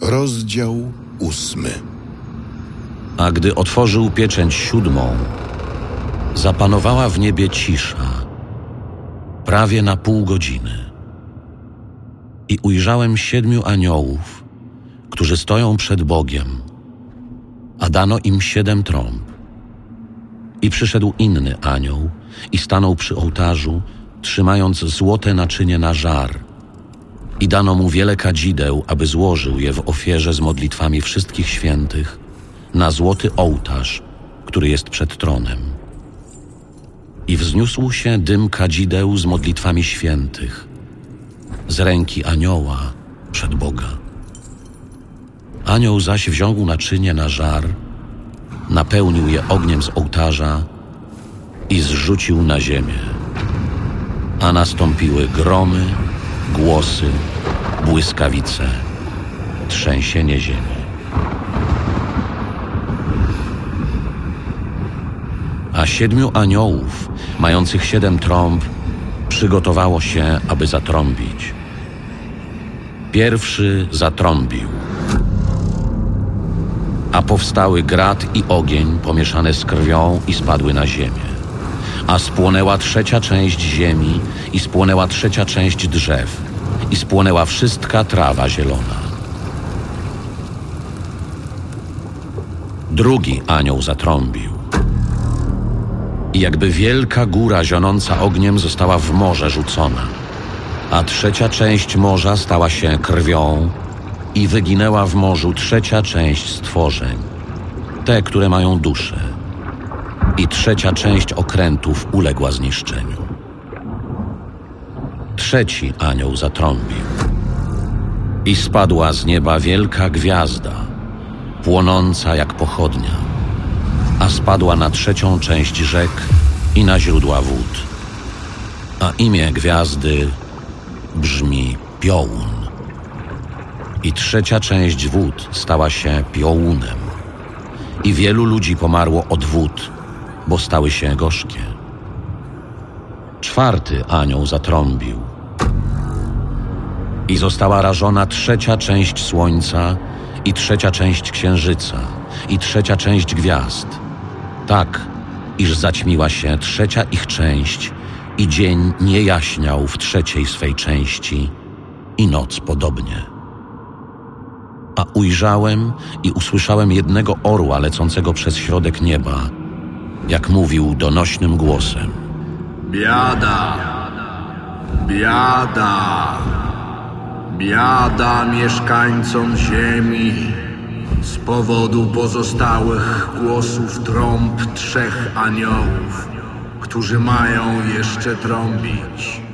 Rozdział ósmy. A gdy otworzył pieczęć siódmą, zapanowała w niebie cisza, prawie na pół godziny. I ujrzałem siedmiu aniołów, którzy stoją przed Bogiem, a dano im siedem trąb. I przyszedł inny anioł i stanął przy ołtarzu, trzymając złote naczynie na żar. I dano mu wiele kadzideł, aby złożył je w ofierze z modlitwami wszystkich świętych na złoty ołtarz, który jest przed tronem. I wzniósł się dym kadzideł z modlitwami świętych, z ręki anioła przed Boga. Anioł zaś wziął naczynie na żar, napełnił je ogniem z ołtarza i zrzucił na ziemię. A nastąpiły gromy, głosy, błyskawice, trzęsienie ziemi. A siedmiu aniołów, mających siedem trąb, przygotowało się, aby zatrąbić. Pierwszy zatrąbił. A powstały grat i ogień pomieszane z krwią i spadły na ziemię. A spłonęła trzecia część ziemi i spłonęła trzecia część drzew i spłonęła wszystka trawa zielona. Drugi anioł zatrąbił. I jakby wielka góra zionąca ogniem została w morze rzucona, a trzecia część morza stała się krwią i wyginęła w morzu trzecia część stworzeń, te, które mają duszę, i trzecia część okrętów uległa zniszczeniu. Trzeci anioł zatrąbił i spadła z nieba wielka gwiazda, płonąca jak pochodnia, a spadła na trzecią część rzek i na źródła wód. A imię gwiazdy brzmi Piołun. I trzecia część wód stała się piołunem. I wielu ludzi pomarło od wód, bo stały się gorzkie. Czwarty anioł zatrąbił. I została rażona trzecia część słońca i trzecia część księżyca i trzecia część gwiazd. Tak, iż zaćmiła się trzecia ich część i dzień nie jaśniał w trzeciej swej części i noc podobnie. A ujrzałem i usłyszałem jednego orła lecącego przez środek nieba, jak mówił donośnym głosem. Biada, biada, biada mieszkańcom ziemi z powodu pozostałych głosów trąb trzech aniołów, którzy mają jeszcze trąbić.